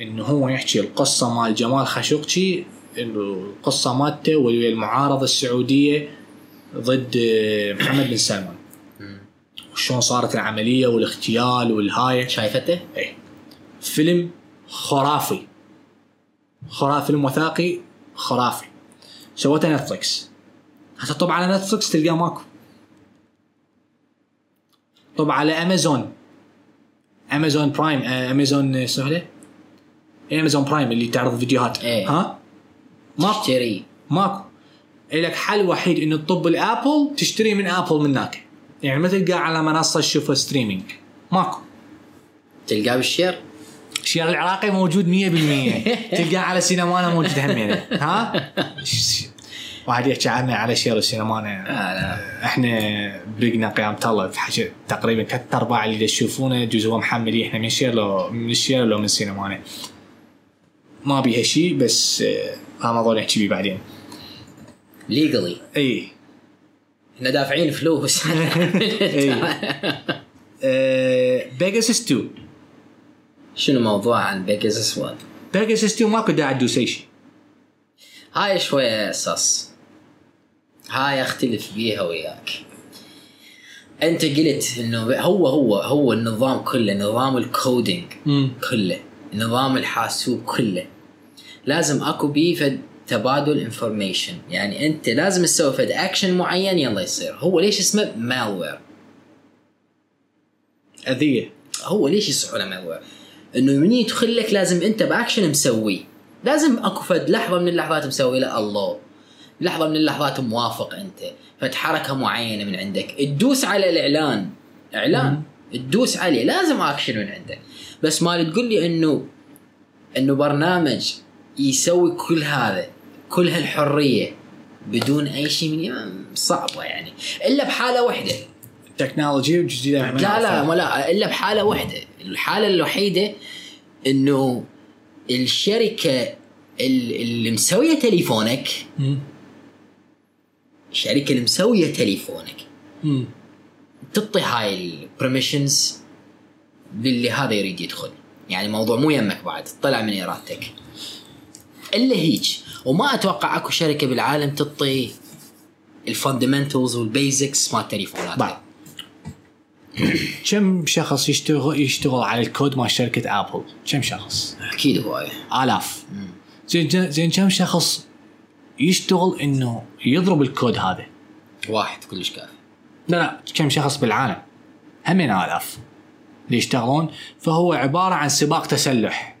Speaker 1: إنه هو يحكي القصة مال جمال خاشقجي القصة مالته ويا المعارضه السعودية ضد محمد بن سلمان. وشلون صارت العملية والاغتيال والهاي.
Speaker 2: شايفته؟
Speaker 1: إيه. فيلم خرافي. خرافي فيلم وثائقي خرافي. سوته نتفلكس هسه طب على نتفلكس تلقاه ماكو. طب على أمازون. أمازون برايم أمازون سهله امازون برايم اللي تعرض فيديوهات.
Speaker 2: إيه.
Speaker 1: ها؟ ماكو.
Speaker 2: اشتري
Speaker 1: ماكو. لك حل وحيد إنه تطب الآبل تشتري من آبل من هناك. يعني ما تلقاه على منصة تشوفه streaming ماكو.
Speaker 2: تلقاه بالشير؟
Speaker 1: الشير العراقي موجود 100% تلقاه على سينمانا موجود همينه ها؟ ش- واحد يحكي عنا على شير السينمانا
Speaker 2: لا لا.
Speaker 1: إحنا برقنا قيامة الله تقريبا كثر أرباع اللي تشوفونه جزء هو محملين إحنا من الشير لو من الشير لو من السينمانا ما بيها شيء بس آه، هذا موضوع نحكي بيه بعدين.
Speaker 2: legally
Speaker 1: إي.
Speaker 2: إحنا دافعين فلوس.
Speaker 1: بيجاسس 2
Speaker 2: شنو موضوع عن بيجاسس two؟
Speaker 1: بيجاسس 2 ماكو داعي تدوس أي شيء
Speaker 2: هاي شوية sus هاي أختلف بيها وياك. أنت قلت إنه هو هو هو النظام كله نظام ال
Speaker 1: coding.
Speaker 2: كله نظام الحاسوب كله. لازم اكو بيه فد تبادل information يعني انت لازم تسوي فد اكشن معين يلا يصير. هو ليش اسمه مالوير
Speaker 1: أذية.
Speaker 2: هو ليش يصحوا له malware إنه من يدخل لك لازم انت باكشن مسويه. لازم اكو فد لحظة من اللحظات مسوي له الله لحظة من اللحظات موافق انت. فد حركة معينة من عندك. تدوس على الإعلان. إعلان. تدوس عليه. لازم اكشن من عندك. بس ما تقول لي انه إنه برنامج يسوي كل هذا كل هالحرية بدون أي شيء من صعبة يعني. إلا بحالة واحدة.
Speaker 1: technology جديده
Speaker 2: لا لا لا إلا بحالة واحدة. الحالة الوحيدة إنه الشركة ال- اللي مسوية تليفونك. الشركة اللي مسوية تليفونك. تعطي هاي ال permissions للي هذا يريد يدخل. يعني الموضوع مو يمك بعد طلع من إرادتك. إلا هيك وما أتوقع أكو شركة بالعالم تعطي ال fundamentals وال basics مال التليفونات
Speaker 1: بعد كم شخص يشتغل يشتغل على الكود مال شركة Apple؟ كم شخص؟
Speaker 2: أكيد هوايه
Speaker 1: آلاف. زين زين كم شخص يشتغل إنه يضرب الكود هذا؟
Speaker 2: واحد كلش كافي.
Speaker 1: لا لا كم شخص بالعالم؟ همين آلاف. اللي يشتغلون فهو عبارة عن سباق تسلح.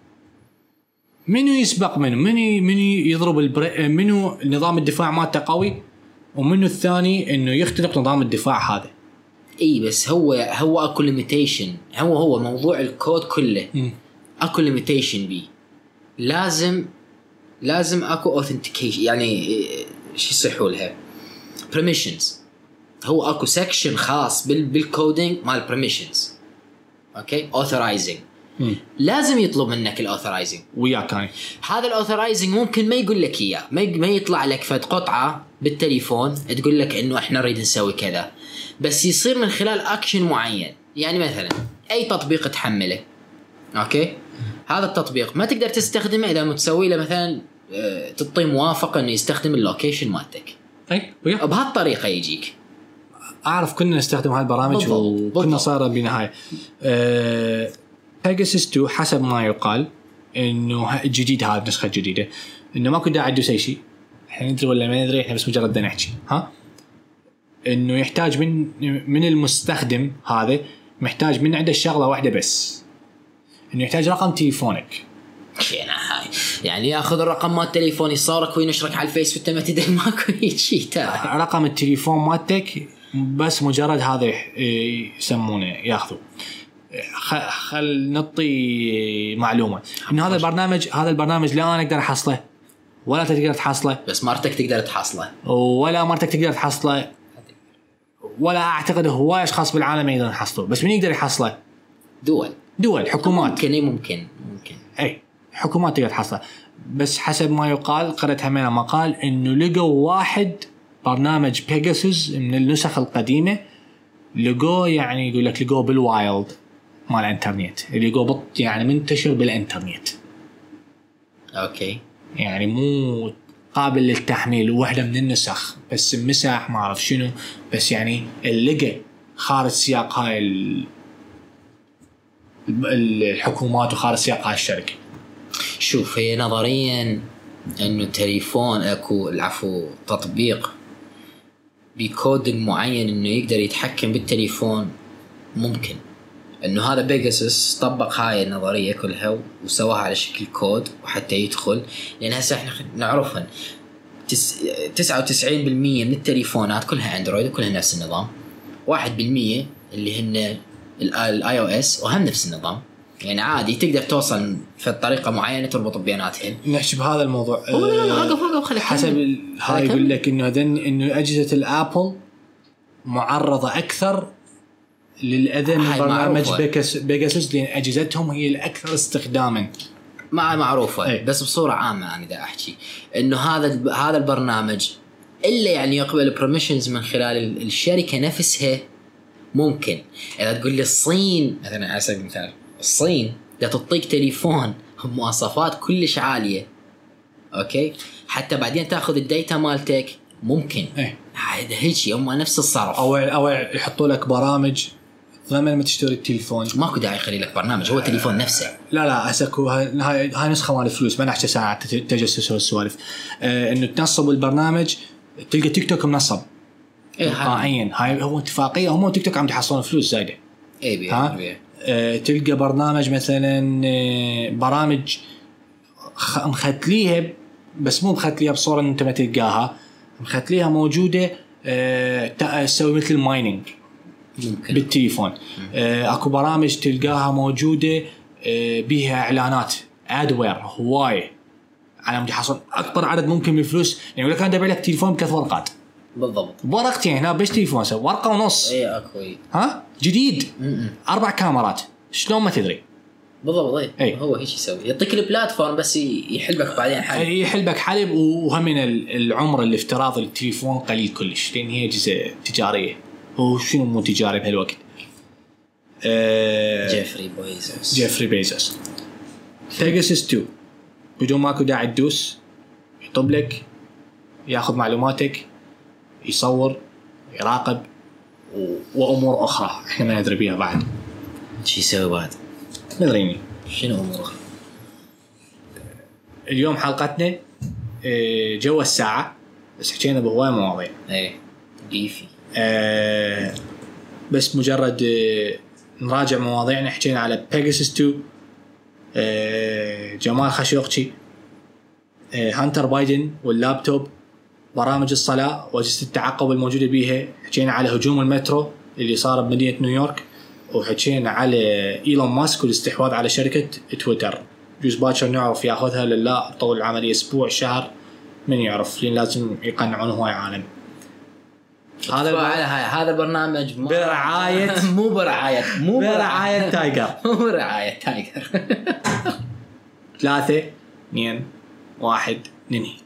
Speaker 1: منو يسبق منو؟ منو منو يضرب البر... منو نظام الدفاع مالته قوي؟ ومنو الثاني إنه يخترق نظام الدفاع هذا؟
Speaker 2: إي بس هو هو أكو limitation هو هو موضوع الكود كله. أكو limitation بي لازم لازم أكو authentication يعني شو يصيحوا لها؟ permissions هو أكو section خاص بال بال coding مال permissions okay
Speaker 1: authorizing.
Speaker 2: لازم يطلب منك ال authorizing.
Speaker 1: وياك أنا.
Speaker 2: هذا ال authorizing ممكن ما يقول لك إياه. ما يطلع لك فد قطعة بالتليفون تقول لك إنه إحنا نريد نسوي كذا. بس يصير من خلال اكشن معين. يعني مثلا أي تطبيق تحمله. okay؟ هذا التطبيق ما تقدر تستخدمه إذا ما تسوي له مثلا آه، تعطيه موافقة إنه يستخدم ال location مالتك.
Speaker 1: اي وياك.
Speaker 2: بهالطريقة يجيك.
Speaker 1: أعرف كنا نستخدم هاي البرامج
Speaker 2: بالضبط،
Speaker 1: وكنا
Speaker 2: بالضبط.
Speaker 1: صار بنهاية. أه... Pegasus 2 حسب ما يقال إنه الجديد هذا النسخه الجديده إنه ماكو داعي تدوس أي شيء. إحنا ندري ولا ما ندري إحنا بس مجرد بدنا نحكي. ها؟ إنه يحتاج من من المستخدم هذا محتاج من عنده شغلة واحدة بس. إنه يحتاج رقم تليفونك.
Speaker 2: يعني ياخذ الرقم مال التليفون يصورك وينشرك على ال Face وانت ما تدري ماكو شيء ترى.
Speaker 1: رقم التليفون مالتك بس مجرد هذا يح- يسمونه ياخذوا خ- خل نعطي معلومة. ان هذا البرنامج هذا البرنامج لا أنا أقدر أحصله ولا تقدر تحصله.
Speaker 2: بس مرتك تقدر تحصله.
Speaker 1: ولا مرتك تقدر تحصله. ولا أعتقد هواي أشخاص بالعالم يقدرون يحصلوه. بس من يقدر يحصله؟
Speaker 2: دول.
Speaker 1: دول حكومات.
Speaker 2: ممكن إي ممكن ممكن.
Speaker 1: إي حكومات تقدر تحصله. بس حسب ما يقال قرأت همينة مقال إنه لقوا واحد برنامج Pegasus من النسخ القديمة. لقوه يعني يقول لك لقوه بال wild مال الانترنت لقوه بط يعني منتشر بالانترنت.
Speaker 2: okay.
Speaker 1: يعني مو قابل للتحميل واحدة من النسخ. بس مسح ما أعرف شنو بس يعني اللقى خارج سياق هاي ال- الحكومات وخارج سياق هاي الشركة.
Speaker 2: شوف هي نظريا إنه تليفون أكو العفو تطبيق ب coding معين إنه يقدر يتحكم بالتليفون ممكن. إنه هذا Pegasus طبق هاي النظرية كلها وسواها على شكل كود وحتى يدخل. لأن هسه إحنا نعرفها تس... 99% من التليفونات كلها Android وكلها نفس النظام. 1% اللي هن ال iOS وهم نفس النظام. يعني عادي تقدر توصل في طريقة معينة تربط بيناتهن
Speaker 1: نحكي بهذا الموضوع.
Speaker 2: لا لا
Speaker 1: آه،
Speaker 2: وقف وقف خليك
Speaker 1: حسب هاي يقول. لك إنه إنه أجهزة الآبل معرضة أكثر للأذى من برنامج بيجاسوس لأن أجهزتهم هي الأكثر استخداما.
Speaker 2: مع معروفة
Speaker 1: أي.
Speaker 2: بس بصورة عامة أنا دا أحكي. إنه هذا هذا البرنامج إلا يعني يقبل برميشنز من خلال ال- الشركة نفسها ممكن. إذا تقول لي الصين مثلا على سبيل المثال الصين دا تعطيك تليفون بمواصفات كلش عالية. okay؟ حتى بعدين تأخذ ال data مالتك ممكن. هذا هيك هم نفس الصرف.
Speaker 1: أو أو يحطوا لك برامج ضمن ما تشتري التليفون؟
Speaker 2: ماكو داعي يخلي لك برنامج هو تليفون نفسه.
Speaker 1: لا لا هو هاي هاي نسخة مال الفلوس ما نحكي ساعة تجسس والسوالف. آه إنه تنصب البرنامج تلقى تيك توك منصب.
Speaker 2: هاي.
Speaker 1: تلقائيا هاي هو اتفاقية هم تيك توك عم يحصلون فلوس زايدة.
Speaker 2: إيه بيه
Speaker 1: ها؟
Speaker 2: بيه.
Speaker 1: آه، تلقى برنامج مثلا آه، برامج خ- مختليها بس مو مختليها بصورة إنت ما تلقاها. مختليها موجودة آه، تسوي مثل mining
Speaker 2: ممكن.
Speaker 1: بالتليفون. آه، اكو برامج تلقاها موجودة آه، بيها اعلانات ادوير هوايه على مود يحصل اكبر عدد ممكن من الفلوس يعني يقول لك أنا دافع لك تليفون بثلاث ورقات.
Speaker 2: بالضبط.
Speaker 1: بورقتين هنا بس تليفون ورقة ونص.
Speaker 2: إيه أكو إيه.
Speaker 1: ها؟ جديد.
Speaker 2: م-م.
Speaker 1: أربع كاميرات. شلون ما تدري.
Speaker 2: بالضبط إيه.
Speaker 1: إيه.
Speaker 2: هو هيك يسوي. يعطيك ال platform بس يحلبك بعدين حل
Speaker 1: يحلبك حلب وهم العمر الافتراضي للتليفون قليل كلش لأن هي اجهزه تجارية. هو شنو مو تجاري بهالوقت؟ آه،
Speaker 2: جيفري بيزوس.
Speaker 1: جيفري بيزوس Pegasus 2 بدون ماكو داعي تدوس يطب لك ياخذ معلوماتك يصور يراقب و- وأمور أخرى إحنا ما ندري بيها بعد.
Speaker 2: شو يسوي بعد؟
Speaker 1: مدريني
Speaker 2: شنو اموره؟
Speaker 1: اليوم حلقتنا آه، جوا الساعة بس حكينا بهواي مواضيع.
Speaker 2: إيه بيفي
Speaker 1: آه، بس مجرد آه، نراجع مواضيعنا. حكينا على Pegasus 2 آه، جمال خاشقجي آه، هانتر بايدن واللابتوب برامج الصلاة وأجهزة التعقب الموجودة بيها. حكينا على هجوم المترو اللي صار بمدينة نيويورك وحكينا على إيلون ماسك والاستحواذ على شركة تويتر. جوز باكر نعرف ياخذها للا طول العملية أسبوع شهر من يعرف لين لازم يقنعون هواي عالم. هذا
Speaker 2: هذا البرنامج
Speaker 1: برعاية-
Speaker 2: مو برعاية مو
Speaker 1: برعاية Tiger.
Speaker 2: مو برعاية Tiger.
Speaker 1: ثلاثة اثنين واحد ننهي.